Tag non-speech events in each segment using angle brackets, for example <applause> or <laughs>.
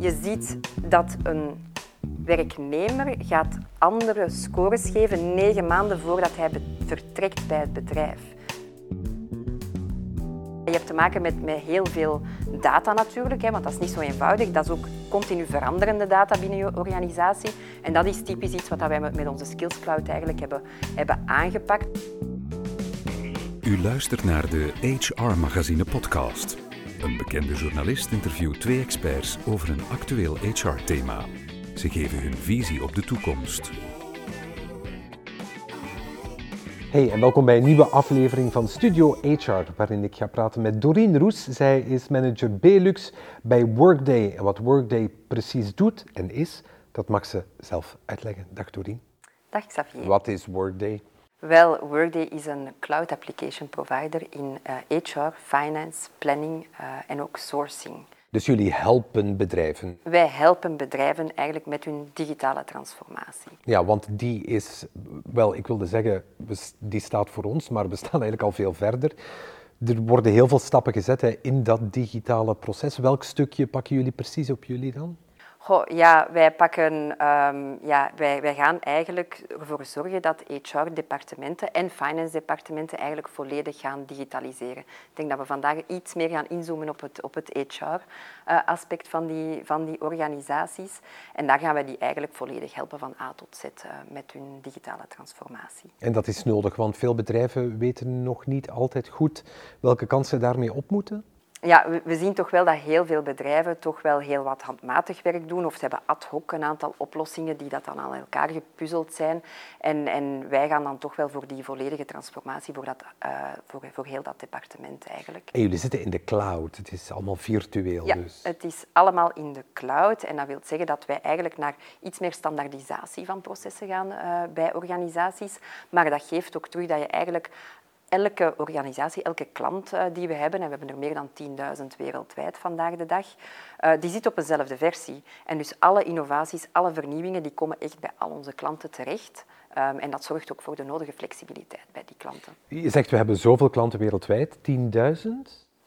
Je ziet dat een werknemer gaat andere scores geven negen maanden voordat hij vertrekt bij het bedrijf. Je hebt te maken met, heel veel data natuurlijk, hè, want dat is niet zo eenvoudig. Dat is ook continu veranderende data binnen je organisatie. En dat is typisch iets wat wij met onze Skills Cloud eigenlijk hebben, hebben aangepakt. U luistert naar de HR Magazine podcast. Een bekende journalist interviewt twee experts over een actueel HR-thema. Ze geven hun visie op de toekomst. Hey en welkom bij een nieuwe aflevering van Studio HR, waarin ik ga praten met Doreen Roes. Zij is manager Belux bij Workday. En wat Workday precies doet en is, dat mag ze zelf uitleggen. Dag Doreen. Dag Xavier. Wat is Workday? Wel, Workday is een cloud application provider in HR, eh, finance, planning uh, en ook sourcing. Dus jullie helpen bedrijven? Wij helpen bedrijven eigenlijk met hun digitale transformatie. Ja, want die is, wel, ik wilde zeggen, die staat voor ons, maar we staan eigenlijk al veel verder. Er worden heel veel stappen gezet in dat digitale proces. Welk stukje pakken jullie precies op jullie dan? Goh, ja, wij, pakken, um, ja, wij, wij gaan eigenlijk ervoor zorgen dat HR-departementen en finance-departementen eigenlijk volledig gaan digitaliseren. Ik denk dat we vandaag iets meer gaan inzoomen op het, op het HR-aspect uh, van, die, van die organisaties. En daar gaan wij die eigenlijk volledig helpen van A tot Z uh, met hun digitale transformatie. En dat is nodig, want veel bedrijven weten nog niet altijd goed welke kansen daarmee op moeten? Ja, we, zien toch wel dat heel veel bedrijven toch wel heel wat handmatig werk doen. Of ze hebben ad hoc een aantal oplossingen die dat dan aan elkaar gepuzzeld zijn. En, en wij gaan dan toch wel voor die volledige transformatie, voor, dat, uh, voor, voor heel dat departement eigenlijk. En jullie zitten in de cloud, het is allemaal virtueel ja, dus? het is allemaal in de cloud. En dat wil zeggen dat wij eigenlijk naar iets meer standaardisatie van processen gaan uh, bij organisaties. Maar dat geeft ook terug dat je eigenlijk elke organisatie, elke klant uh, die we hebben, en we hebben er meer dan 10.000 wereldwijd vandaag de dag, uh, die zit op eenzelfde versie. En dus alle innovaties, alle vernieuwingen, die komen echt bij al onze klanten terecht. Um, en dat zorgt ook voor de nodige flexibiliteit bij die klanten. Je zegt, we hebben zoveel klanten wereldwijd, 10.000?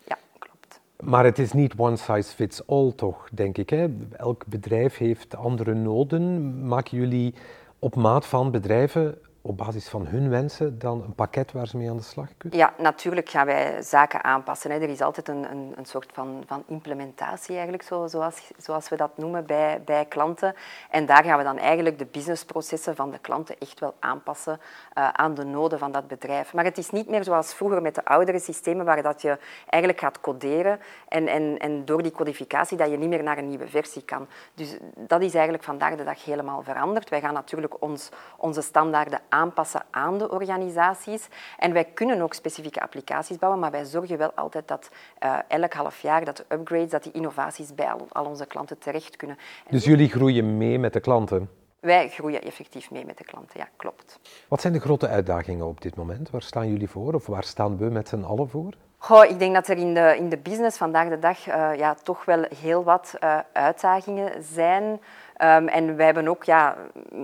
Ja, klopt. Maar het is niet one size fits all, toch, denk ik. Hè? Elk bedrijf heeft andere noden. Maken jullie op maat van bedrijven op basis van hun wensen dan een pakket waar ze mee aan de slag kunnen? Ja, natuurlijk gaan wij zaken aanpassen. Hè. Er is altijd een, een, een soort van, van implementatie, eigenlijk, zo, zoals, zoals we dat noemen bij, bij klanten. En daar gaan we dan eigenlijk de businessprocessen van de klanten echt wel aanpassen uh, aan de noden van dat bedrijf. Maar het is niet meer zoals vroeger met de oudere systemen, waar dat je eigenlijk gaat coderen en, en, en door die codificatie dat je niet meer naar een nieuwe versie kan. Dus dat is eigenlijk vandaag de dag helemaal veranderd. Wij gaan natuurlijk ons, onze standaarden aanpassen aan de organisaties. En wij kunnen ook specifieke applicaties bouwen, maar wij zorgen wel altijd dat uh, elk half jaar dat de upgrades, dat die innovaties bij al, al onze klanten terecht kunnen. dus jullie groeien mee met de klanten? Wij groeien effectief mee met de klanten, ja, klopt. Wat zijn de grote uitdagingen op dit moment? Waar staan jullie voor of waar staan we met z'n allen voor? Goh, ik denk dat er in de, in de business vandaag de dag uh, ja, toch wel heel wat uh, uitdagingen zijn. Um, en wij hebben ook, ja,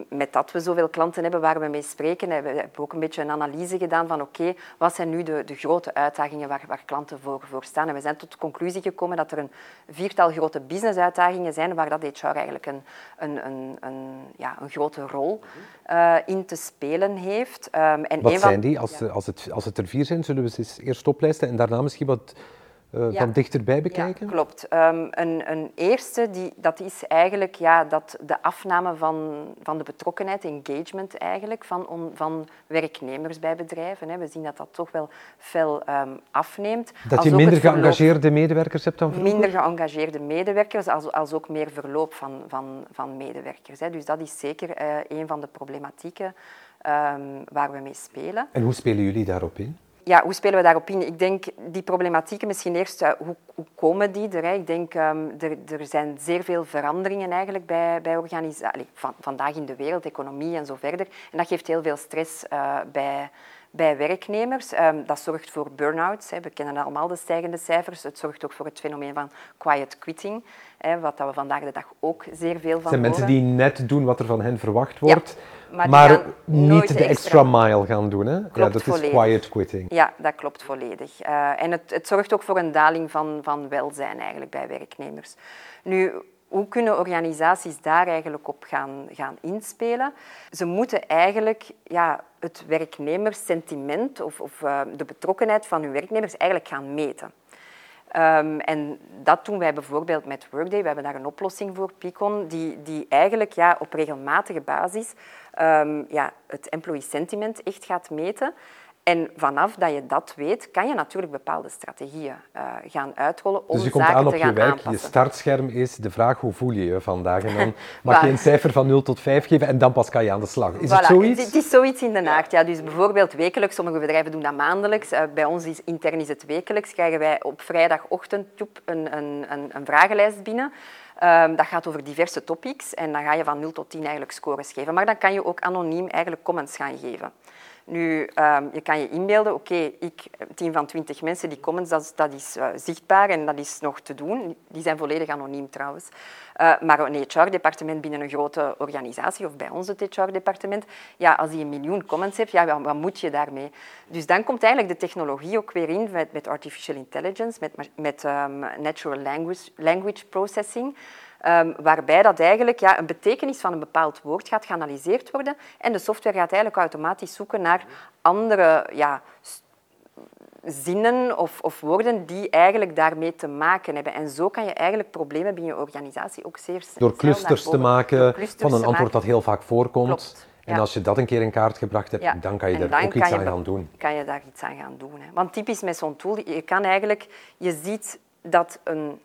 met dat we zoveel klanten hebben waar we mee spreken, hebben we ook een beetje een analyse gedaan van oké, okay, wat zijn nu de, de grote uitdagingen waar, waar klanten voor, voor staan. En we zijn tot de conclusie gekomen dat er een viertal grote businessuitdagingen zijn waar dat HR eigenlijk een, een, een, een ja, een grote rol uh, in te spelen heeft. Um, en wat zijn die? Als, ja. als, het, als het er vier zijn, zullen we ze eerst oplijsten en daarna misschien wat uh, ja. van dichterbij bekijken? Ja, klopt. Um, een, een, eerste, die, dat is eigenlijk ja, dat de afname van, van de betrokkenheid, engagement eigenlijk, van, on, van werknemers bij bedrijven. Hè. We zien dat dat toch wel fel um, afneemt. Dat je minder geëngageerde medewerkers hebt dan vroeger? Minder geëngageerde medewerkers, als, als ook meer verloop van, van, van medewerkers. Hè. Dus dat is zeker uh, een van de problematieken um, waar we mee spelen. En hoe spelen jullie daarop in? Ja, hoe spelen we daarop in? Ik denk die problematieken misschien eerst, uh, hoe, hoe, komen die er? Ik denk um, er, er zijn zeer veel veranderingen eigenlijk bij, bij organisaties, van, vandaag in de wereld, economie en zo verder. En dat geeft heel veel stress uh, bij, bij werknemers. Um, dat zorgt voor burn-outs. We kennen allemaal de stijgende cijfers. Het zorgt ook voor het fenomeen van quiet quitting, hè, wat dat we vandaag de dag ook zeer veel van Het zijn horen. mensen die net doen wat er van hen verwacht wordt. Ja maar, maar niet de extra, mile gaan doen. Hè? ja, dat volledig. is quiet quitting. Ja, dat klopt volledig. Uh, en het, het zorgt ook voor een daling van, van welzijn eigenlijk bij werknemers. Nu, hoe kunnen organisaties daar eigenlijk op gaan, gaan inspelen? Ze moeten eigenlijk ja, het werknemerssentiment of, of uh, de betrokkenheid van hun werknemers eigenlijk gaan meten. Um, en dat doen wij bijvoorbeeld met Workday. We hebben daar een oplossing voor, Picon, die, die eigenlijk ja, op regelmatige basis um, ja, het employee sentiment echt gaat meten. En vanaf dat je dat weet, kan je natuurlijk bepaalde strategieën uh, gaan uitrollen om dus je komt zaken aan op te je werk, aanpassen. je startscherm is de vraag hoe voel je je vandaag. En dan <laughs> mag je een cijfer van 0 tot 5 geven en dan pas kan je aan de slag. Is Voilà, het zoiets? Het is zoiets in de aard. Ja, dus bijvoorbeeld wekelijks, sommige bedrijven doen dat maandelijks. Uh, bij ons is intern is het wekelijks. Krijgen wij op vrijdagochtend joep, een, een, een, een vragenlijst binnen. Um, dat gaat over diverse topics en dan ga je van 0 tot 10 eigenlijk scores geven. Maar dan kan je ook anoniem eigenlijk comments gaan geven. Nu, um, je kan je inbeelden, oké, okay, ik, team van 20 mensen, die comments, dat, dat is uh, zichtbaar en dat is nog te doen. Die zijn volledig anoniem trouwens. Uh, maar een HR-departement binnen een grote organisatie, of bij ons het HR-departement, ja, als die een miljoen comments heeft, ja, wat, moet je daarmee? Dus dan komt eigenlijk de technologie ook weer in met, artificial intelligence, met, met um, natural language, language processing. Um, waarbij dat eigenlijk ja, een betekenis van een bepaald woord gaat geanalyseerd worden en de software gaat eigenlijk automatisch zoeken naar andere ja, zinnen of, of, woorden die eigenlijk daarmee te maken hebben. En zo kan je eigenlijk problemen binnen je organisatie ook zeer snel Door clusters te maken clusters van een antwoord maken. dat heel vaak voorkomt. Klopt. En ja. als je dat een keer in kaart gebracht hebt, ja. dan kan je en er ook iets aan gaan doen. kan je daar iets aan gaan doen. Hè. Want typisch met zo'n tool, je kan eigenlijk... Je ziet dat een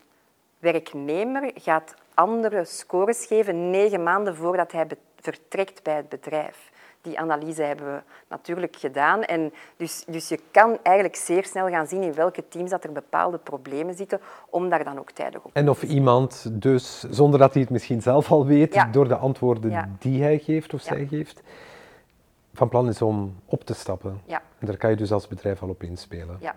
werknemer gaat andere scores geven negen maanden voordat hij vertrekt bij het bedrijf. Die analyse hebben we natuurlijk gedaan. En dus, dus je kan eigenlijk zeer snel gaan zien in welke teams dat er bepaalde problemen zitten, om daar dan ook tijdig op te En of iemand dus, zonder dat hij het misschien zelf al weet, Ja. door de antwoorden Ja. die hij geeft of Ja. zij geeft, van plan is om op te stappen. Ja, En daar kan je dus als bedrijf al op inspelen. ja.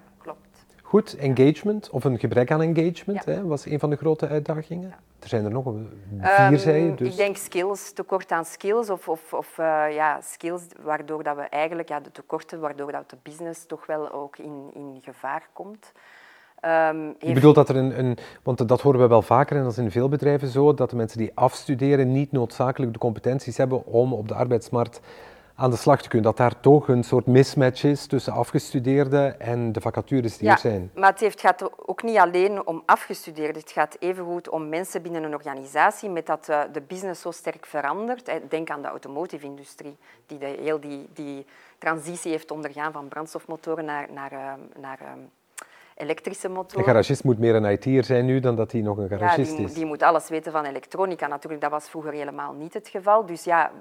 Goed, engagement of een gebrek aan engagement Ja. hè, was een van de grote uitdagingen. Er zijn er nog een- vier, Ehm, zei je, dus Ik denk skills, tekort aan skills of, of, of eh, ja, skills waardoor dat we eigenlijk, ja, de tekorten, waardoor dat de business toch wel ook in, in gevaar komt. Ehm, Je heeft- bedoelt dat er een, een, want dat horen we wel vaker en dat is in veel bedrijven zo, dat de mensen die afstuderen niet noodzakelijk de competenties hebben om op de arbeidsmarkt aan de slag te kunnen. Dat daar toch een soort mismatch is tussen afgestudeerden en de vacatures die ja, er zijn. maar het heeft, gaat ook niet alleen om afgestudeerden. Het gaat evengoed om mensen binnen een organisatie met dat eh, de business zo sterk verandert. Eh, Denk aan de automotive-industrie, die de, heel die, die transitie heeft ondergaan van brandstofmotoren naar, naar, ehm, naar elektrische Een motoren. garagist moet meer een IT'er zijn nu dan dat hij nog een Ja, garagist die, mo- is. die moet alles weten van elektronica. Natuurlijk, dat was vroeger helemaal niet het geval. Dus ja,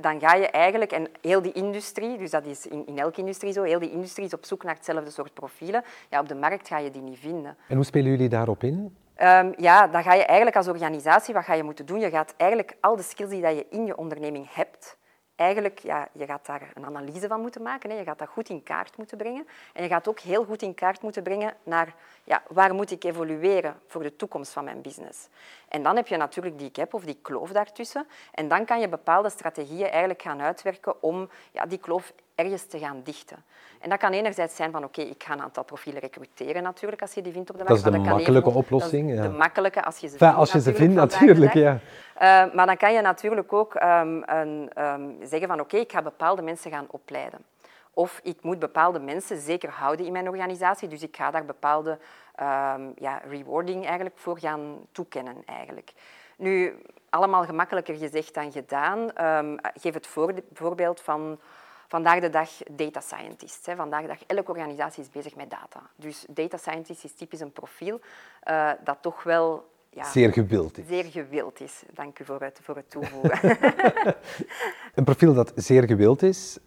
dan ga je eigenlijk... En heel die industrie, dus dat is in, in elke industrie zo, heel die industrie is op zoek naar hetzelfde soort profielen. Ja, op de markt ga je die niet vinden. En hoe spelen jullie daarop in? Ehm, ja, dan ga je eigenlijk als organisatie, wat ga je moeten doen? Je gaat eigenlijk al de skills die dat je in je onderneming hebt, eigenlijk, ja, je gaat daar een analyse van moeten maken. Hè. Je gaat dat goed in kaart moeten brengen. En je gaat ook heel goed in kaart moeten brengen naar ja, waar moet ik evolueren voor de toekomst van mijn business. En dan heb je natuurlijk die gap of die kloof daartussen. En dan kan je bepaalde strategieën eigenlijk gaan uitwerken om ja, die kloof ergens te gaan dichten. En dat kan enerzijds zijn van oké, ik ga een aantal profielen recruteren natuurlijk als je die vindt op de Dat is markt. de makkelijke oplossing, ja. de makkelijke als je ze Enfin, vindt. als je ze vindt, natuurlijk, ja. Eh, maar dan kan je natuurlijk ook ehm, een, ehm, zeggen van oké, ik ga bepaalde mensen gaan opleiden. Of ik moet bepaalde mensen zeker houden in mijn organisatie, dus ik ga daar bepaalde ehm, ja, rewarding eigenlijk voor gaan toekennen. Eigenlijk. Nu, allemaal gemakkelijker gezegd dan gedaan. Geef het voor- voorbeeld van vandaag de dag data scientist. Hè. Vandaag de dag, elke organisatie is bezig met data. Dus data scientist is typisch een profiel eh, dat toch wel ja, Zeer gewild is. zeer gewild is. Dank u voor het, voor het toevoegen. <laughs> Een profiel dat zeer gewild is,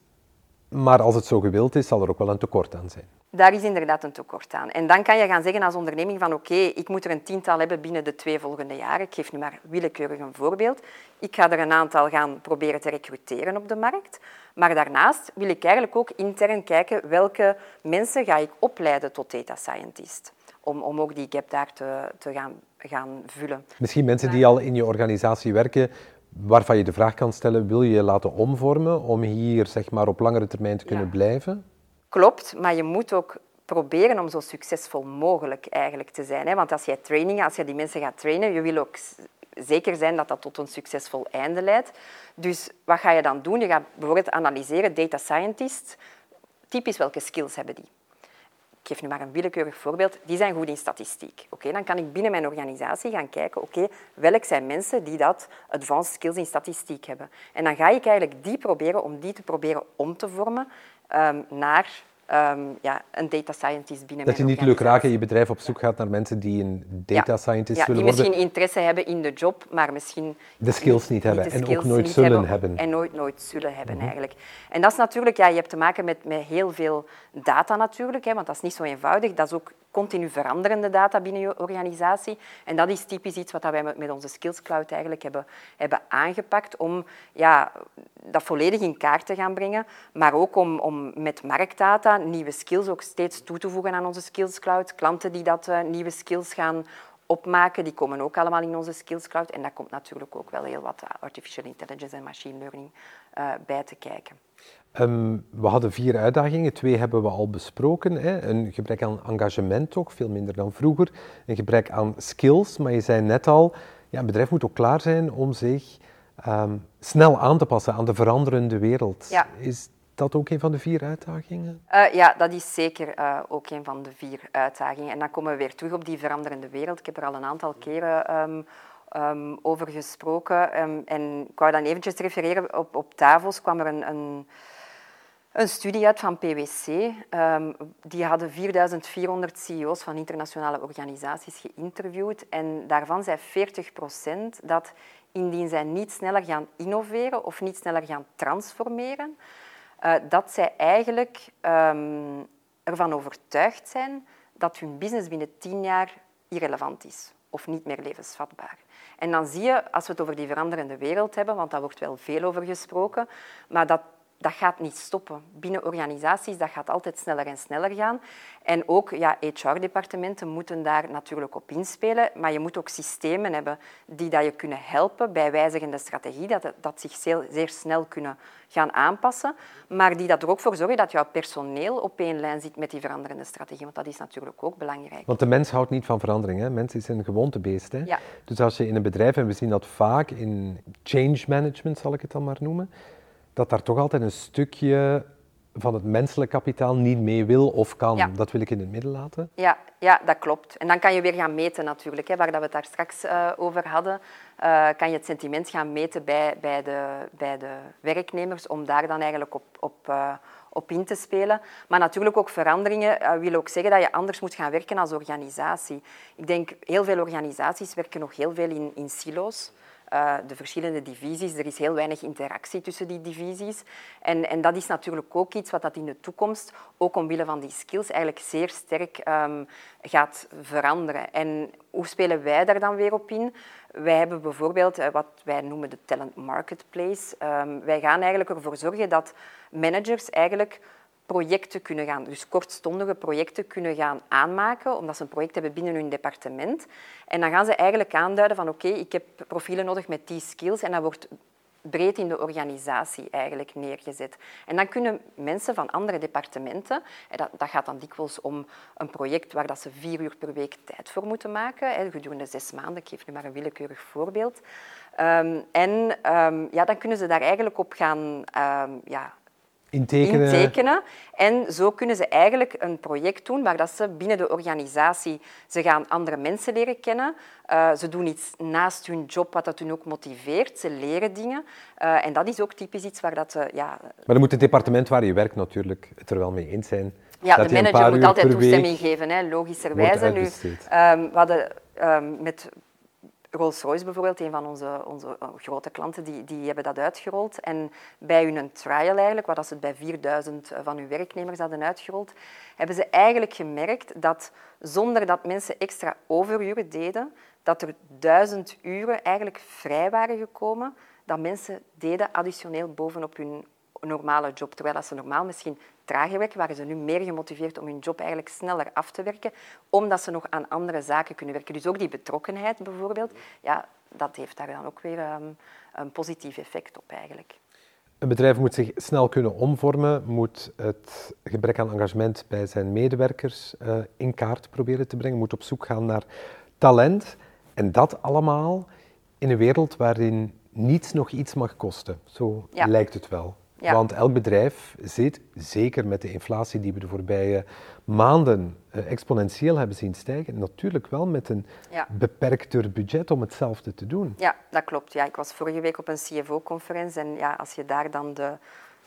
maar als het zo gewild is, zal er ook wel een tekort aan zijn. Daar is inderdaad een tekort aan. En dan kan je gaan zeggen als onderneming van oké, ik moet er een tiental hebben binnen de twee volgende jaren. Ik geef nu maar willekeurig een voorbeeld. Ik ga er een aantal gaan proberen te recruteren op de markt. Maar daarnaast wil ik eigenlijk ook intern kijken welke mensen ga ik opleiden tot data scientist. Om, om ook die gap daar te, te gaan, gaan vullen. Misschien mensen die al in je organisatie werken, waarvan je de vraag kan stellen, wil je je laten omvormen om hier zeg maar, op langere termijn te kunnen Ja. blijven? Klopt, maar je moet ook proberen om zo succesvol mogelijk eigenlijk te zijn. Hè? Want als jij trainingen, als je die mensen gaat trainen, je wil ook zeker zijn dat dat tot een succesvol einde leidt. Dus wat ga je dan doen? Je gaat bijvoorbeeld analyseren, data scientist, typisch welke skills hebben die? Geef nu maar een willekeurig voorbeeld. Die zijn goed in statistiek. Oké, dan kan ik binnen mijn organisatie gaan kijken, oké, welk zijn mensen die dat advanced skills in statistiek hebben? En dan ga ik eigenlijk die proberen om die te proberen om te vormen um, naar um, ja, een data scientist binnen Dat je niet lukraak in je bedrijf op zoek gaat naar mensen die een data scientist ja, willen worden. die misschien interesse hebben in de job, maar misschien... De skills niet, hebben en ook nooit zullen hebben, En nooit, nooit zullen hebben, mhm. eigenlijk. En dat is natuurlijk... Ja, je hebt te maken met, met heel veel data natuurlijk, hè, want dat is niet zo eenvoudig. Dat is ook continu veranderende data binnen je organisatie. En dat is typisch iets wat wij met onze Skills Cloud eigenlijk hebben, hebben aangepakt om ja, dat volledig in kaart te gaan brengen, maar ook om, om met marktdata nieuwe skills ook steeds toe te voegen aan onze Skills Cloud. Klanten die dat uh, nieuwe skills gaan opmaken, die komen ook allemaal in onze Skills Cloud. En daar komt natuurlijk ook wel heel wat artificial intelligence en machine learning uh, bij te kijken. Um, we hadden vier uitdagingen, twee hebben we al besproken. Hè. Een gebrek aan engagement toch, veel minder dan vroeger. Een gebrek aan skills, maar je zei net al, ja, een bedrijf moet ook klaar zijn om zich um, snel aan te passen aan de veranderende wereld. Ja. Is dat ook een van de vier uitdagingen? Uh, ja, dat is zeker uh, ook een van de vier uitdagingen. En dan komen we weer terug op die veranderende wereld. Ik heb er al een aantal keren um, um, over gesproken. en ik wou dan eventjes refereren, op, op tafels kwam er een, een een studie uit van PwC. Um, die hadden 4400 CEO's van internationale organisaties geïnterviewd. En daarvan zei 40 procent dat indien zij niet sneller gaan innoveren of niet sneller gaan transformeren, uh, dat zij eigenlijk um, ervan overtuigd zijn dat hun business binnen 10 jaar irrelevant is of niet meer levensvatbaar. En dan zie je, als we het over die veranderende wereld hebben, want daar wordt wel veel over gesproken, maar dat dat gaat niet stoppen. Binnen organisaties dat gaat altijd sneller en sneller gaan. En ook ja, HR-departementen moeten daar natuurlijk op inspelen, maar je moet ook systemen hebben die dat je kunnen helpen bij wijzigende strategie, dat, dat zich zeer, zeer snel kunnen gaan aanpassen, maar die dat er ook voor zorgen dat jouw personeel op één lijn zit met die veranderende strategie, want dat is natuurlijk ook belangrijk. Want de mens houdt niet van verandering. Hè? Mens is een gewoontebeest. Hè? Ja. Dus als je in een bedrijf, en we zien dat vaak in change management, zal ik het dan maar noemen, dat daar toch altijd een stukje van het menselijk kapitaal niet mee wil of kan. Dat wil ik in het midden laten. Ja, ja, dat klopt. En dan kan je weer gaan meten natuurlijk. Hè, waar dat we het daar straks uh, over hadden, uh, kan je het sentiment gaan meten bij, bij, de, bij de werknemers om daar dan eigenlijk op, op, uh, op in te spelen. Maar natuurlijk ook veranderingen wil ook zeggen dat je anders moet gaan werken als organisatie. Ik denk, heel veel organisaties werken nog heel veel in, in silo's. Uh, de verschillende divisies. Er is heel weinig interactie tussen die divisies. En, en dat is natuurlijk ook iets wat dat in de toekomst, ook omwille van die skills, eigenlijk zeer sterk um, gaat veranderen. En hoe spelen wij daar dan weer op in? Wij hebben bijvoorbeeld uh, wat wij noemen de talent marketplace. Um, wij gaan eigenlijk ervoor zorgen dat managers eigenlijk projecten kunnen gaan, dus kortstondige projecten kunnen gaan aanmaken, omdat ze een project hebben binnen hun departement. En dan gaan ze eigenlijk aanduiden van oké, ik heb profielen nodig met die skills en dat wordt breed in de organisatie eigenlijk neergezet. En dan kunnen mensen van andere departementen, dat, dat gaat dan dikwijls om een project waar dat ze vier uur per week tijd voor moeten maken, hè, gedurende zes maanden, ik geef nu maar een willekeurig voorbeeld. Um, en um, ja, dan kunnen ze daar eigenlijk op gaan um, ja, intekenen. intekenen. En zo kunnen ze eigenlijk een project doen waar dat ze binnen de organisatie ze gaan andere mensen leren kennen. Uh, ze doen iets naast hun job wat dat hun ook motiveert. Ze leren dingen. Uh, en dat is ook typisch iets waar dat... Uh, ja, maar dan moet het departement waar je werkt natuurlijk het er wel mee eens zijn. Ja, de manager moet altijd toestemming geven, hè, logischerwijze. Nu, um, we hadden um, met Rolls-Royce bijvoorbeeld, een van onze, onze eh, grote klanten, die, die hebben dat uitgerold. En bij hun trial eigenlijk, waar ze het bij 4000 van hun werknemers hadden uitgerold, hebben ze eigenlijk gemerkt dat zonder dat mensen extra overuren deden, dat er duizend uren eigenlijk vrij waren gekomen dat mensen deden additioneel bovenop hun normale job. Terwijl ze normaal misschien trager werken, waren ze nu meer gemotiveerd om hun job eigenlijk sneller af te werken, omdat ze nog aan andere zaken kunnen werken. Dus ook die betrokkenheid bijvoorbeeld, ja, dat heeft daar dan ook weer um, een positief effect op eigenlijk. Een bedrijf moet zich snel kunnen omvormen, moet het gebrek aan engagement bij zijn medewerkers uh, in kaart proberen te brengen, moet op zoek gaan naar talent. En dat allemaal in een wereld waarin niets nog iets mag kosten. Zo Ja. lijkt het wel. Ja. Want elk bedrijf zit, zeker met de inflatie die we de voorbije maanden eh, exponentieel hebben zien stijgen, natuurlijk wel met een Ja. beperkter budget om hetzelfde te doen. Ja, dat klopt. Ja, ik was vorige week op een CFO-conferentie en ja, als je daar dan de,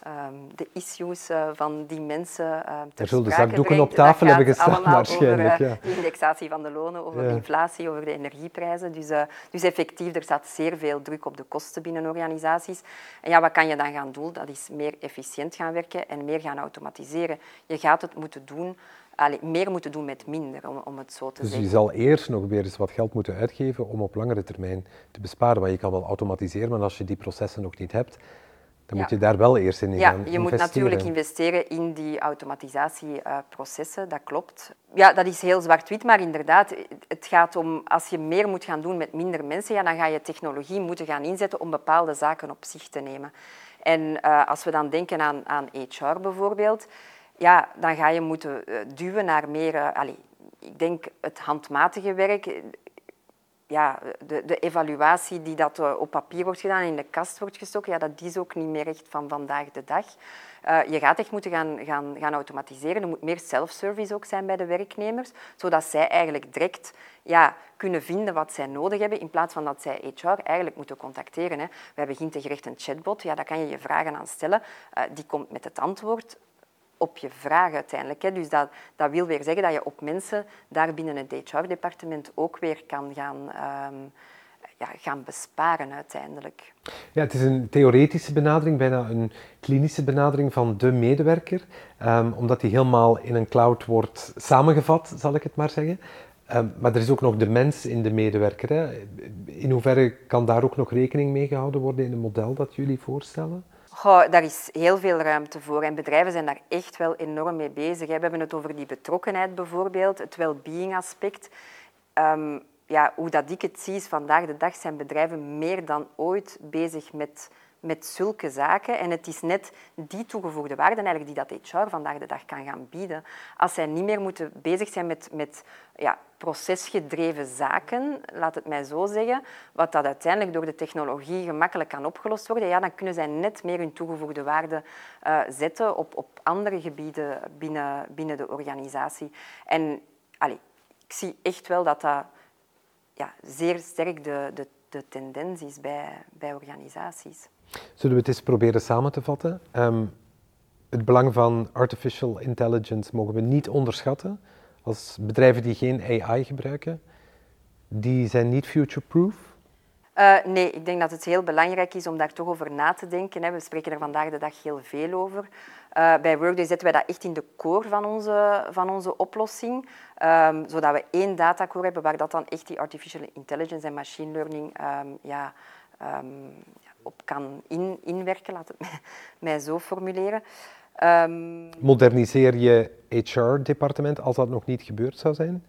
ehm, de issues eh, van die mensen eh ter Er zullen de zakdoeken op tafel hebben gestaan waarschijnlijk, Over, ja. eh, de indexatie van de lonen, over Ja. de inflatie, over de energieprijzen. Dus, eh, dus effectief, er staat zeer veel druk op de kosten binnen organisaties. En ja, wat kan je dan gaan doen? Dat is meer efficiënt gaan werken en meer gaan automatiseren. Je gaat het moeten doen, allee, meer moeten doen met minder, om, om het zo te Dus zeggen. je zal eerst nog weer eens wat geld moeten uitgeven om op langere termijn te besparen. Want je kan wel automatiseren, maar als je die processen nog niet hebt, dan Ja. moet je daar wel eerst in Ja, gaan je moet investeren. natuurlijk investeren in die automatisatieprocessen, dat klopt. Ja, dat is heel zwart-wit, maar inderdaad, het gaat om als je meer moet gaan doen met minder mensen, ja, dan ga je technologie moeten gaan inzetten om bepaalde zaken op zich te nemen. En eh, als we dan denken aan, aan HR bijvoorbeeld, ja, dan ga je moeten eh, duwen naar meer, eh, allee, ik denk het handmatige werk, ja, de, de evaluatie die dat eh, op papier wordt gedaan en in de kast wordt gestoken, ja, dat is ook niet meer echt van vandaag de dag. Eh, je gaat echt moeten gaan, gaan, gaan automatiseren. Er moet meer self-service ook zijn bij de werknemers, zodat zij eigenlijk direct ja, kunnen vinden wat zij nodig hebben, in plaats van dat zij HR eigenlijk moeten contacteren. Hè. We hebben Gintegerecht een chatbot, ja, daar kan je je vragen aan stellen. Eh, die komt met het antwoord op je vraag uiteindelijk. Hè. Dus dat, dat wil weer zeggen dat je op mensen daar binnen het HR-departement ook weer kan gaan, ehm, ja, gaan besparen uiteindelijk. Ja, het is een theoretische benadering, bijna een klinische benadering van de medewerker, ehm, omdat die helemaal in een cloud wordt samengevat, zal ik het maar zeggen. Ehm, maar er is ook nog de mens in de medewerker. Hè. In hoeverre kan daar ook nog rekening mee gehouden worden in het model dat jullie voorstellen? Goh, daar is heel veel ruimte voor en bedrijven zijn daar echt wel enorm mee bezig. We hebben het over die betrokkenheid bijvoorbeeld, het well-being aspect. Ehm, ja, hoe dat ik het zie is vandaag de dag zijn bedrijven meer dan ooit bezig met, met zulke zaken. En het is net die toegevoegde waarde eigenlijk die dat HR vandaag de dag kan gaan bieden. Als zij niet meer moeten bezig zijn met, met ja, procesgedreven zaken, laat het mij zo zeggen, wat dat uiteindelijk door de technologie gemakkelijk kan opgelost worden, ja, dan kunnen zij net meer hun toegevoegde waarde eh, zetten op, op andere gebieden binnen, binnen de organisatie. En allee, ik zie echt wel dat dat ja, zeer sterk de, de, de tendens is bij, bij organisaties. Zullen we het eens proberen samen te vatten? Ehm, het belang van artificial intelligence mogen we niet onderschatten. Als bedrijven die geen AI gebruiken, die zijn niet future-proof. Uh, nee, ik denk dat het heel belangrijk is om daar toch over na te denken. Hè. We spreken er vandaag de dag heel veel over. Uh, bij Workday zetten wij dat echt in de core van onze, van onze oplossing, um, zodat we één datacore hebben waar dat dan echt die artificial intelligence en machine learning um, ja, um, op kan in, inwerken, laat het mij, <laughs> mij zo formuleren. Moderniseer je HR-departement als dat nog niet gebeurd zou zijn?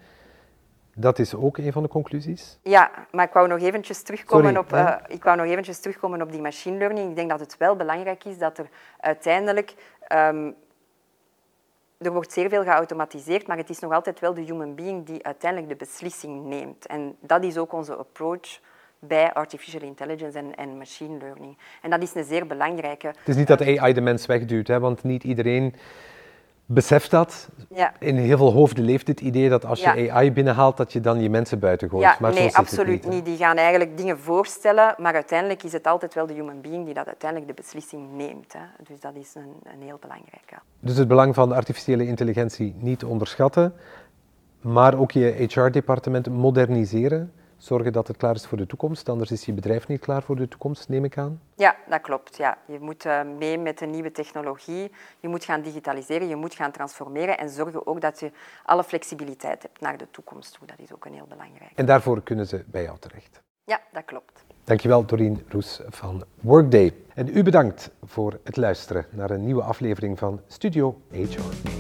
Dat is ook een van de conclusies. Ja, maar ik wou nog eventjes terugkomen, Sorry, op, uh, ik wou nog eventjes terugkomen op die machine learning. Ik denk dat het wel belangrijk is dat er uiteindelijk... Um, er wordt zeer veel geautomatiseerd, maar het is nog altijd wel de human being die uiteindelijk de beslissing neemt. En dat is ook onze approach bij artificial intelligence en, en machine learning. En dat is een zeer belangrijke... Het is niet dat AI de mens wegduwt, hè, want niet iedereen beseft dat. Ja. In heel veel hoofden leeft het idee dat als je Ja. AI binnenhaalt, dat je dan je mensen buiten gooit. Ja, maar zo nee, absoluut niet. niet. Die gaan eigenlijk dingen voorstellen, maar uiteindelijk is het altijd wel de human being die dat uiteindelijk de beslissing neemt. Hè. Dus dat is een, een heel belangrijke. Dus het belang van artificiële intelligentie niet onderschatten, maar ook je HR-departement moderniseren. Zorgen dat het klaar is voor de toekomst, anders is je bedrijf niet klaar voor de toekomst, neem ik aan. Ja, dat klopt. Ja. Je moet uh, mee met de nieuwe technologie, je moet gaan digitaliseren, je moet gaan transformeren en zorgen ook dat je alle flexibiliteit hebt naar de toekomst toe. Dat is ook een heel belangrijk. En daarvoor kunnen ze bij jou terecht. Ja, dat klopt. Dankjewel Doreen Roes van Workday. En u bedankt voor het luisteren naar een nieuwe aflevering van Studio HR.